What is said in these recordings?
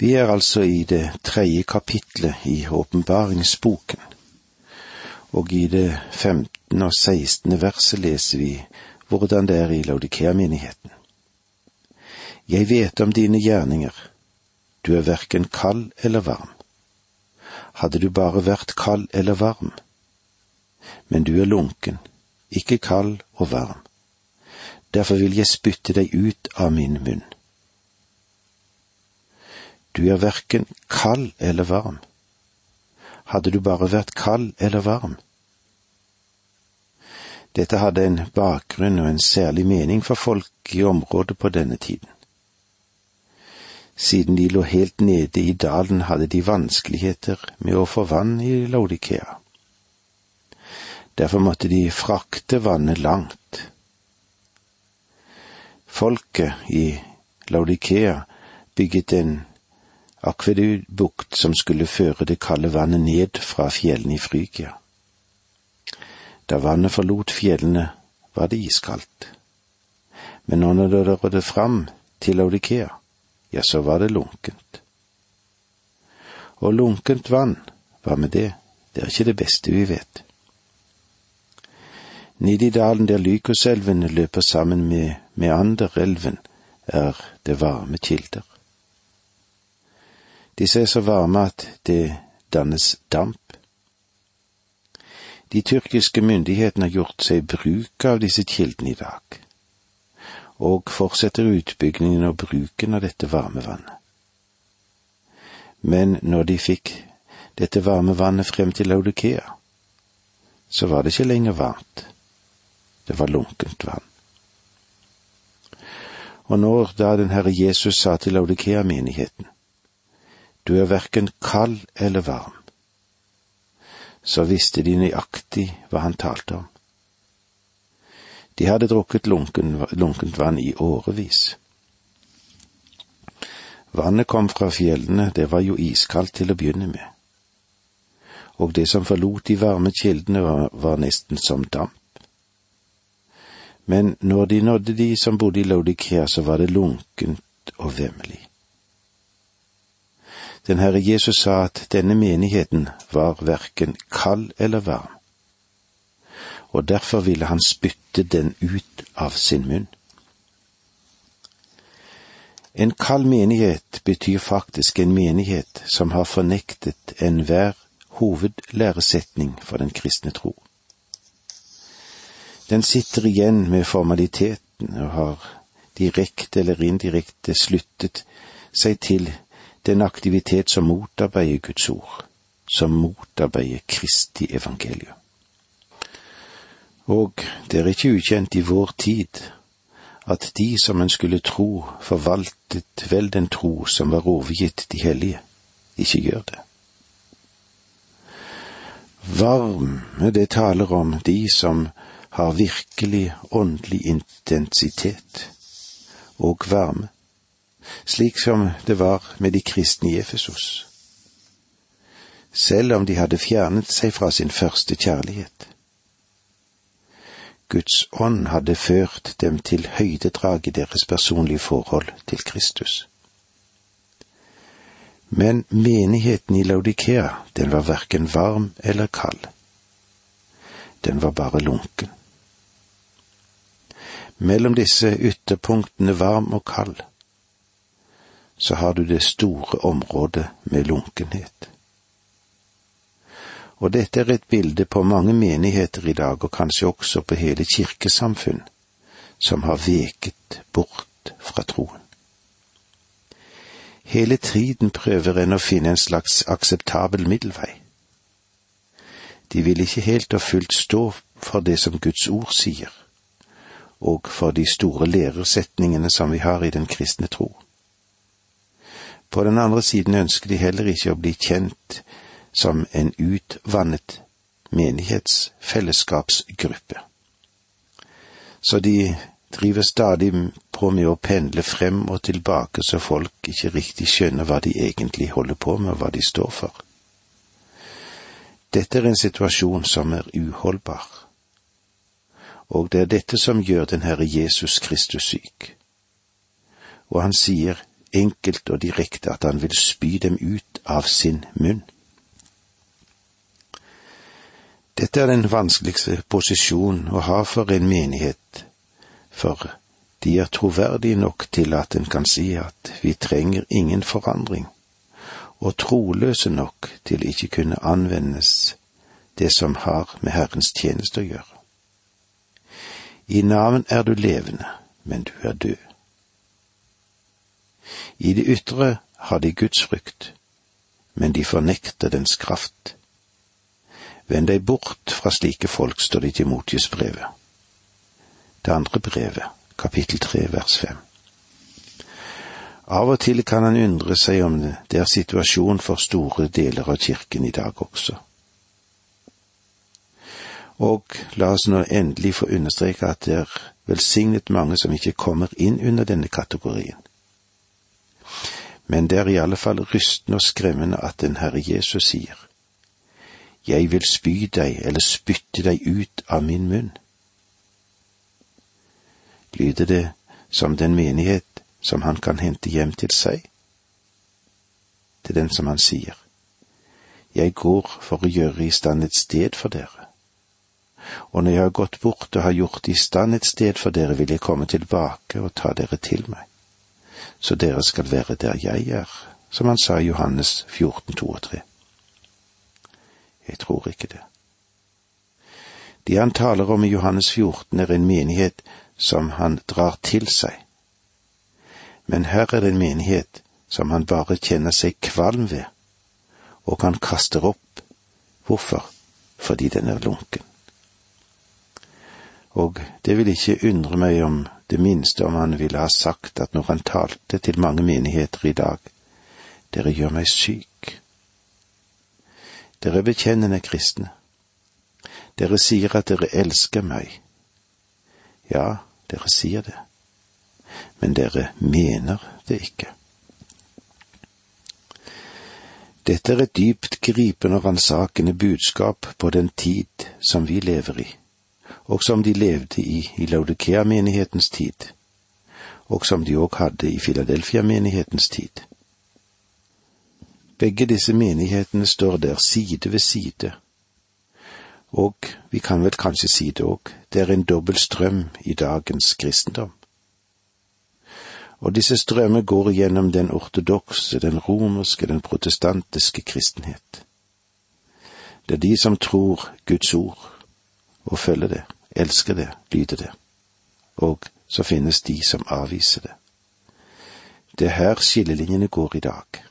Vi er altså i det tredje kapitlet i åpenbaringsboken, og i det femtende og sekstende verset leser vi hvordan det er i Laudikea-menigheten. Jeg vet om dine gjerninger, du er verken kald eller varm. Hadde du bare vært kald eller varm, men du er lunken, ikke kald og varm. Derfor vil jeg spytte deg ut av min munn. Du er verken kald eller varm. Hadde du bare vært kald eller varm? Dette hadde en bakgrunn og en særlig mening for folk i området på denne tiden. Siden de lå helt nede i dalen, hadde de vanskeligheter med å få vann i Laudikea. Derfor måtte de frakte vannet langt. Folket i Laudikea bygget en akvedubukt som skulle føre det kalde vannet ned fra fjellene i Frygia. Da vannet forlot fjellene, var det iskaldt. Men når det rådde fram til Laudikea, ja, så var det lunkent. Og lunkent vann, hva med det, det er ikke det beste vi vet. Nede i dalen der Lykoselven løper sammen med Meanderelven, er det varme kilder. Disse er så varme at det dannes damp. De tyrkiske myndighetene har gjort seg bruk av disse kildene i dag, og fortsetter utbyggingen og bruken av dette varme vannet. Men når de fikk dette varme vannet frem til Laudikea, så var det ikke lenger varmt, det var lunkent vann. Og når da den Herre Jesus sa til Laudikea-menigheten, du er verken kald eller varm, så visste de nøyaktig hva han talte om. De hadde drukket lunken, lunkent vann i årevis. Vannet kom fra fjellene, det var jo iskaldt til å begynne med, og det som forlot de varme kildene var, var nesten som damp. Men når de nådde de som bodde i Laudikea, så var det lunkent og vemmelig. Den Herre Jesus sa at denne menigheten var verken kald eller varm, og derfor ville han spytte den ut av sin munn. En kald menighet betyr faktisk en menighet som har fornektet enhver hovedlæresetning for den kristne tro. Den sitter igjen med formaliteten og har direkte eller indirekte sluttet seg til den aktivitet som motarbeider Guds ord, som motarbeider Kristi evangelium. Og det er ikke ukjent i vår tid at de som en skulle tro forvaltet vel den tro som var overgitt de hellige, ikke gjør det. Varme, det taler om de som har virkelig åndelig intensitet og varme slik som det var med de kristne i Efesos. Selv om de hadde fjernet seg fra sin første kjærlighet. Guds ånd hadde ført dem til høydedrag i deres personlige forhold til Kristus. Men menigheten i Laudikea, den var verken varm eller kald. Den var bare lunken. Mellom disse ytterpunktene varm og kald så har du det store området med lunkenhet. Og dette er et bilde på mange menigheter i dag, og kanskje også på hele kirkesamfunn, som har veket bort fra troen. Hele tiden prøver en å finne en slags akseptabel middelvei. De vil ikke helt og fullt stå for det som Guds ord sier, og for de store lærersetningene som vi har i den kristne tro. På den andre siden ønsker de heller ikke å bli kjent som en utvannet menighetsfellesskapsgruppe. Så de driver stadig på med å pendle frem og tilbake så folk ikke riktig skjønner hva de egentlig holder på med og hva de står for. Dette er en situasjon som er uholdbar, og det er dette som gjør den Herre Jesus Kristus syk. Og han sier, enkelt og direkte at han vil spy dem ut av sin munn. Dette er den vanskeligste posisjonen å ha for en menighet, for de er troverdige nok til at en kan si at vi trenger ingen forandring, og troløse nok til ikke kunne anvendes det som har med Herrens tjeneste å gjøre. I navn er du levende, men du er død. I det ytre har de Guds frykt, men de fornekter dens kraft. Vend deg bort fra slike folk, står det i Timotius-brevet. Det andre brevet, kapittel tre, vers fem. Av og til kan han undre seg om det er situasjon for store deler av kirken i dag også. Og la oss nå endelig få understreke at det er velsignet mange som ikke kommer inn under denne kategorien. Men det er i alle fall rystende og skremmende at den Herre Jesus sier, Jeg vil spy deg eller spytte deg ut av min munn. Lyder det som den menighet som han kan hente hjem til seg? Til den som han sier, Jeg går for å gjøre i stand et sted for dere. Og når jeg har gått bort og har gjort i stand et sted for dere, vil jeg komme tilbake og ta dere til meg så dere skal være der jeg er, som han sa i Johannes 14, 2 og 3. Jeg tror ikke det. De han taler om i Johannes 14 er en menighet som han drar til seg. Men her er det en menighet som han bare kjenner seg kvalm ved, og han kaster opp. Hvorfor? Fordi den er lunken. Og det vil ikke undre meg om det minste om han ville ha sagt at når han talte til mange menigheter i dag, dere gjør meg syk. Dere er bekjennende kristne. Dere sier at dere elsker meg. Ja, dere sier det, men dere mener det ikke. Dette er et dypt gripende og ransakende budskap på den tid som vi lever i og som de levde i i Laudikea-menighetens tid, og som de òg hadde i Filadelfia-menighetens tid. Begge disse menighetene står der side ved side, og vi kan vel kanskje si det òg, det er en dobbel strøm i dagens kristendom. Og disse strømmer går gjennom den ortodokse, den romerske, den protestantiske kristenhet. Det er de som tror Guds ord og følger det elsker det, lyder det, og så finnes de som avviser det. Det er her skillelinjene går i dag.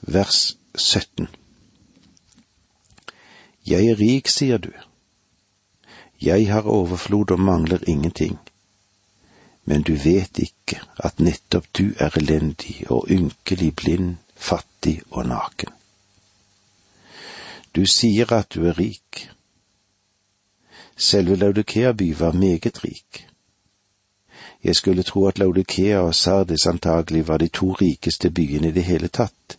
Vers 17 Jeg er rik, sier du. Jeg har overflod og mangler ingenting. Men du vet ikke at nettopp du er elendig og ynkelig blind, fattig og naken. Du sier at du er rik, Selve Laudikea by var meget rik. Jeg skulle tro at Laudikea og Sardis antagelig var de to rikeste byene i det hele tatt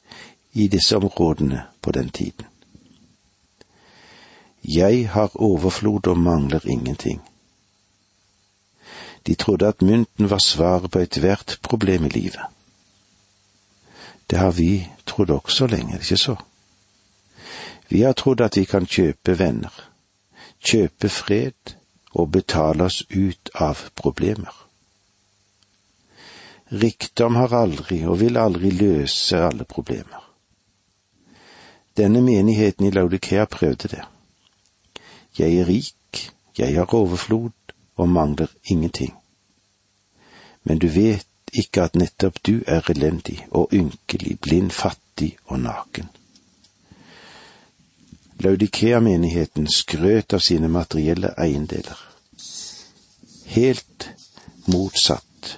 i disse områdene på den tiden. Jeg har overflod og mangler ingenting. De trodde at mynten var svaret på ethvert problem i livet. Det har vi trodd også lenge, ikke så? Vi har trodd at vi kan kjøpe venner kjøpe fred og betale oss ut av problemer. Rikdom har aldri og vil aldri løse alle problemer. Denne menigheten i Laudikea prøvde det. Jeg er rik, jeg har overflod og mangler ingenting. Men du vet ikke at nettopp du er elendig og ynkelig, blind, fattig og naken. Laudikea-menigheten skrøt av sine materielle eiendeler. Helt motsatt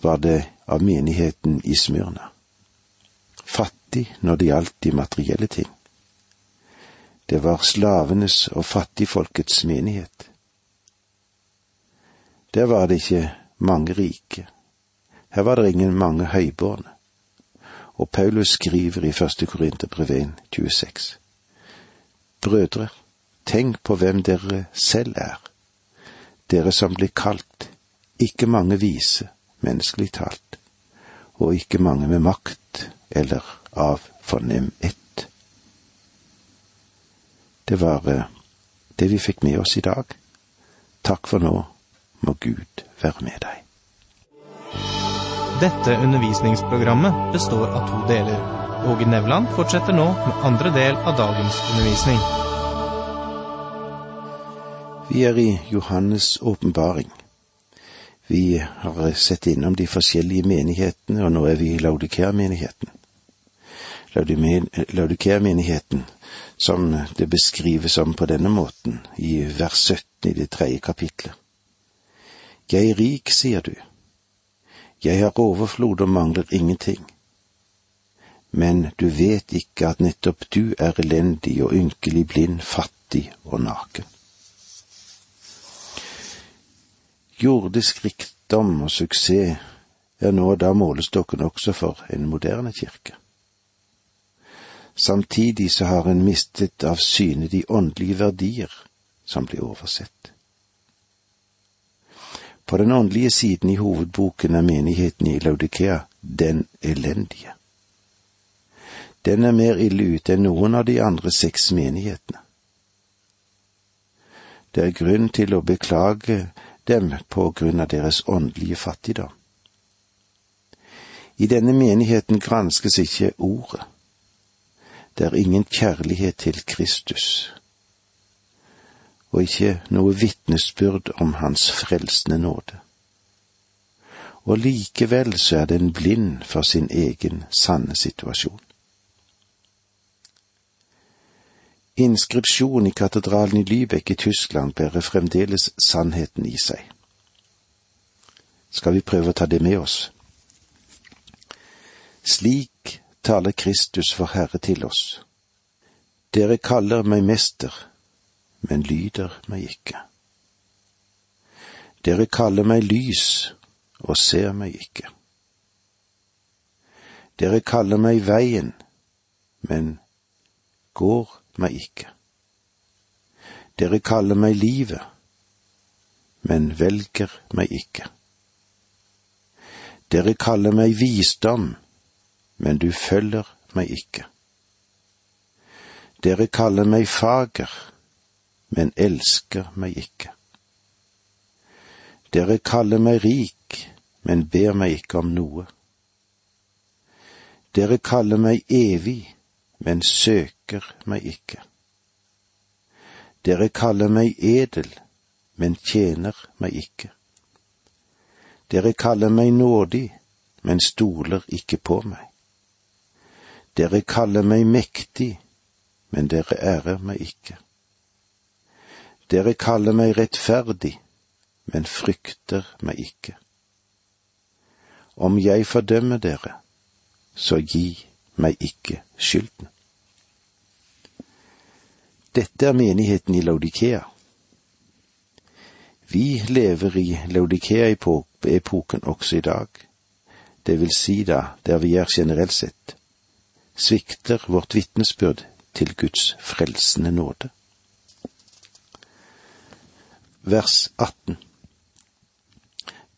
var det av menigheten i Smyrna. Fattig når det gjaldt de materielle ting. Det var slavenes og fattigfolkets menighet. Der var det ikke mange rike. Her var det ingen mange høybårne. Og Paulus skriver i første Korinterbrev 1, 26. Brødre, tenk på hvem dere selv er, dere som blir kalt, ikke mange vise, menneskelig talt, og ikke mange med makt eller av fornem ett. Det var eh, det vi fikk med oss i dag. Takk for nå, må Gud være med deg. Dette undervisningsprogrammet består av to deler. Åge Nevland fortsetter nå med andre del av dagens undervisning. Vi er i Johannes' åpenbaring. Vi har sett innom de forskjellige menighetene, og nå er vi i Laudikea-menigheten. Laudikea-menigheten, som det beskrives om på denne måten i vers 17 i det tredje kapitlet. Jeg er rik, sier du. Jeg har overflod og mangler ingenting. Men du vet ikke at nettopp du er elendig og ynkelig blind, fattig og naken. Jordisk rikdom og suksess er nå da målestokken også for en moderne kirke. Samtidig så har en mistet av syne de åndelige verdier som blir oversett. På den åndelige siden i hovedboken er menigheten i Laudikea den elendige. Den er mer ille ute enn noen av de andre seks menighetene. Det er grunn til å beklage dem på grunn av deres åndelige fattigdom. I denne menigheten granskes ikke ordet. Det er ingen kjærlighet til Kristus og ikke noe vitnesbyrd om Hans frelsende nåde. Og likevel så er den blind for sin egen sanne situasjon. Inskripsjon i katedralen i Lübeck i Tyskland bærer fremdeles sannheten i seg. Skal vi prøve å ta det med oss? Slik taler Kristus for Herre til oss. Dere kaller meg mester, men lyder meg ikke. Dere kaller meg lys og ser meg ikke. Dere kaller meg veien, men går meg ikke. Dere kaller meg livet, men velger meg ikke. Dere kaller meg visdom, men du følger meg ikke. Dere kaller meg fager, men elsker meg ikke. Dere kaller meg rik, men ber meg ikke om noe. Dere kaller meg evig, men søker meg ikke. Dere kaller meg edel, men tjener meg ikke. Dere kaller meg nådig, men stoler ikke på meg. Dere kaller meg mektig, men dere ærer meg ikke. Dere kaller meg rettferdig, men frykter meg ikke. Om jeg fordømmer dere, så gi meg ikke skylden. Dette er menigheten i Laudikea. Vi lever i Laudikea-epoken også i dag, det vil si da der vi er generelt sett, svikter vårt vitnesbyrd til Guds frelsende nåde vers 18.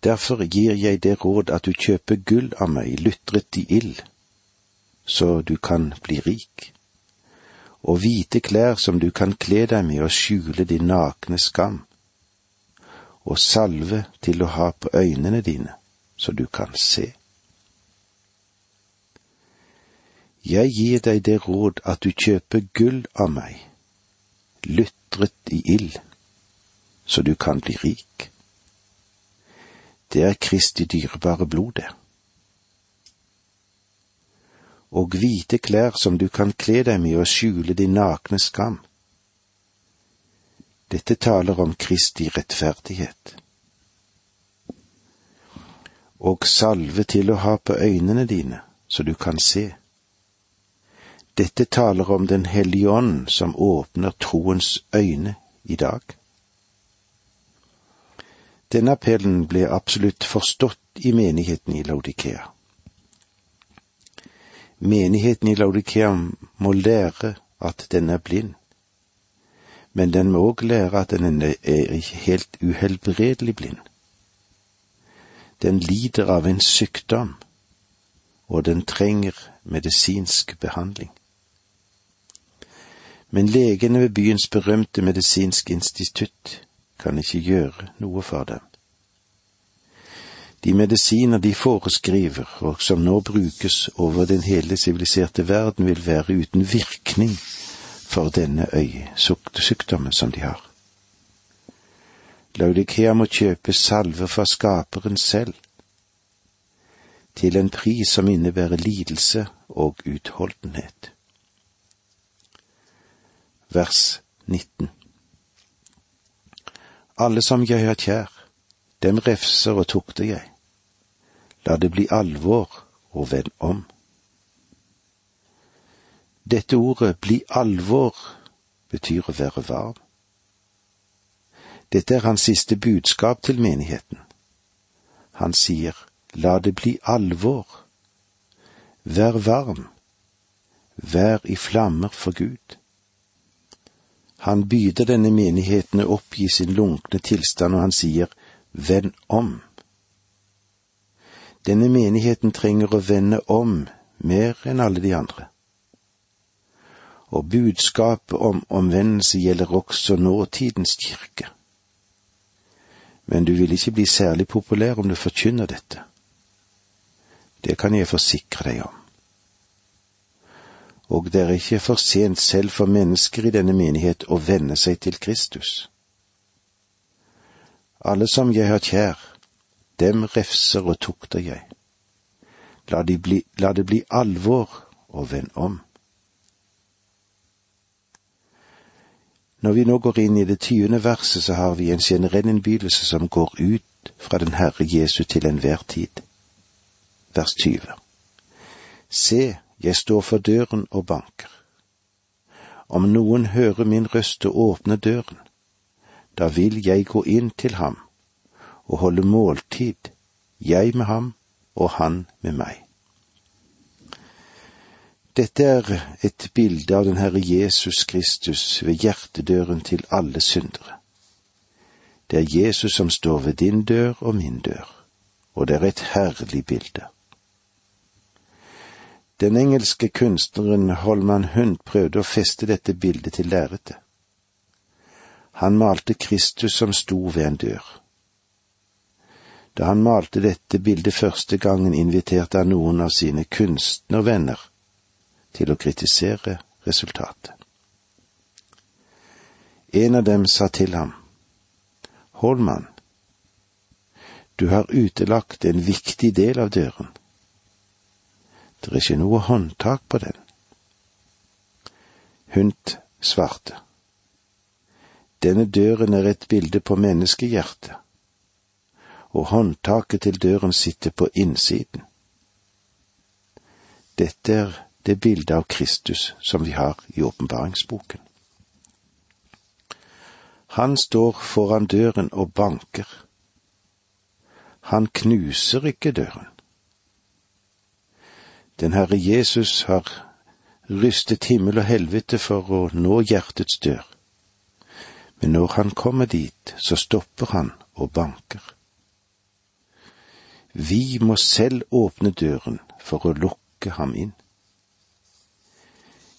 Derfor gir jeg det råd at du kjøper gull av meg, lutret i ild, så du kan bli rik, og hvite klær som du kan kle deg med og skjule din nakne skam, og salve til å ha på øynene dine, så du kan se. Jeg gir deg det råd at du kjøper gull av meg, lytret i ild, så du kan bli rik. Det er Kristi dyrebare blod, det. Og hvite klær som du kan kle deg med og skjule din nakne skam. Dette taler om Kristi rettferdighet. Og salve til å ha på øynene dine, så du kan se. Dette taler om Den hellige ånd som åpner troens øyne i dag. Denne appellen ble absolutt forstått i menigheten i Laudikea. Menigheten i Laudikea må lære at den er blind, men den må òg lære at den er ikke helt uhelbredelig blind. Den lider av en sykdom, og den trenger medisinsk behandling. Men legene ved byens berømte medisinske institutt kan ikke gjøre noe for dem. De medisiner de foreskriver, og som nå brukes over den hele siviliserte verden, vil være uten virkning for denne øyesykdommen som de har. Laudikea må kjøpe salve fra skaperen selv, til en pris som innebærer lidelse og utholdenhet. Vers 19 Alle som jeg har kjær, dem refser og tukter jeg. La det bli alvor og vend om. Dette ordet bli alvor betyr å være varm. Dette er hans siste budskap til menigheten. Han sier, la det bli alvor. Vær varm. Vær i flammer for Gud. Han byder denne menigheten å oppgi sin lunkne tilstand, og han sier, vend om. Denne menigheten trenger å vende om mer enn alle de andre. Og budskapet om omvendelse gjelder også nåtidens kirke men du vil ikke bli særlig populær om du forkynner dette. Det kan jeg forsikre deg om. Og det er ikke for sent selv for mennesker i denne menighet å venne seg til Kristus. Alle som jeg har kjær, dem refser og tukter jeg. La, de bli, la det bli alvor og vend om. Når vi nå går inn i det tyvende verset, så har vi en generell innbydelse som går ut fra den Herre Jesu til enhver tid. Vers 20. Se, jeg står for døren og banker. Om noen hører min røst og åpner døren, da vil jeg gå inn til ham og holde måltid, jeg med ham og han med meg. Dette er et bilde av den Herre Jesus Kristus ved hjertedøren til alle syndere. Det er Jesus som står ved din dør og min dør, og det er et herlig bilde. Den engelske kunstneren Holman Hund prøvde å feste dette bildet til lerretet. Han malte Kristus som sto ved en dør. Da han malte dette bildet første gangen, inviterte han noen av sine kunstnervenner til å kritisere resultatet. En av dem sa til ham, Holman, du har utelagt en viktig del av døren. Det er ikke noe håndtak på den. Hunt svarte. Denne døren er et bilde på menneskehjertet, og håndtaket til døren sitter på innsiden. Dette er det bildet av Kristus som vi har i åpenbaringsboken. Han står foran døren og banker. Han knuser ikke døren. Den Herre Jesus har rystet himmel og helvete for å nå hjertets dør. Men når han kommer dit, så stopper han og banker. Vi må selv åpne døren for å lukke ham inn.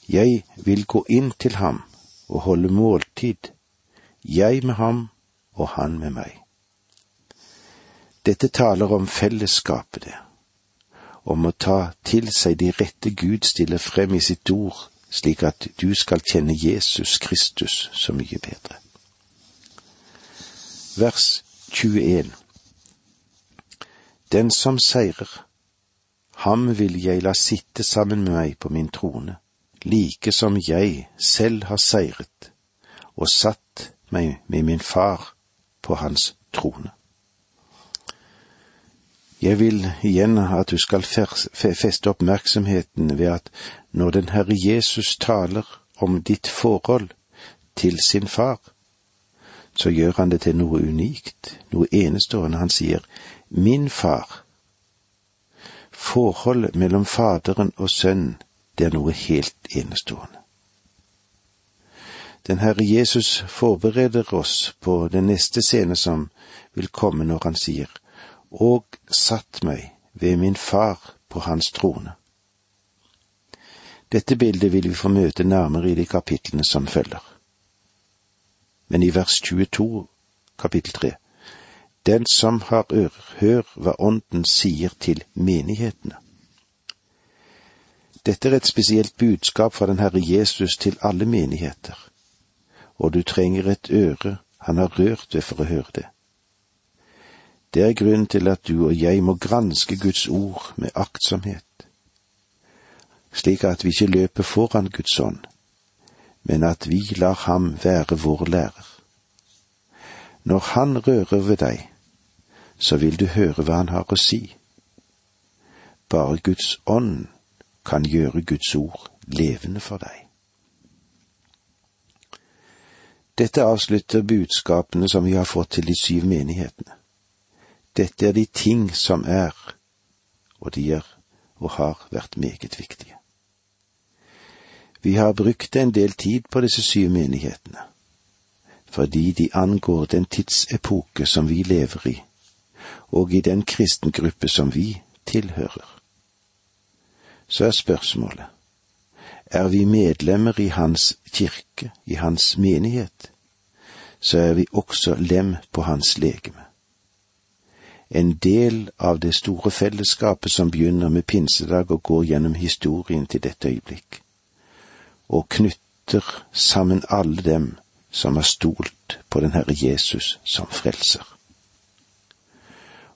Jeg vil gå inn til ham og holde måltid, jeg med ham og han med meg. Dette taler om fellesskapet, det, om å ta til seg de rette Gud stiller frem i sitt ord, slik at du skal kjenne Jesus Kristus så mye bedre. Vers 21 Den som seirer, ham vil jeg la sitte sammen med meg på min trone like som jeg selv har seiret og satt meg med min far på hans trone. Jeg vil igjen at du skal feste oppmerksomheten ved at når den Herre Jesus taler om ditt forhold til sin far, så gjør han det til noe unikt, noe enestående. Han sier min far. Forholdet mellom Faderen og Sønnen det er noe helt enestående. Den Herre Jesus forbereder oss på den neste scene som vil komme når han sier, og satt meg ved min far på hans trone. Dette bildet vil vi få møte nærmere i de kapitlene som følger. Men i vers 22, kapittel 3, den som har ører, hør hva Ånden sier til menighetene. Dette er et spesielt budskap fra den Herre Jesus til alle menigheter, og du trenger et øre han har rørt ved for å høre det. Det er grunnen til at du og jeg må granske Guds ord med aktsomhet, slik at vi ikke løper foran Guds ånd, men at vi lar ham være vår lærer. Når han rører ved deg, så vil du høre hva han har å si. Bare Guds ånd kan gjøre Guds ord levende for deg. Dette avslutter budskapene som vi har fått til de syv menighetene. Dette er de ting som er, og de er og har vært meget viktige. Vi har brukt en del tid på disse syv menighetene, fordi de angår den tidsepoke som vi lever i, og i den kristengruppe som vi tilhører. Så er spørsmålet, er vi medlemmer i Hans kirke, i Hans menighet, så er vi også lem på Hans legeme. En del av det store fellesskapet som begynner med pinsedag og går gjennom historien til dette øyeblikk, og knytter sammen alle dem som har stolt på den Herre Jesus som frelser.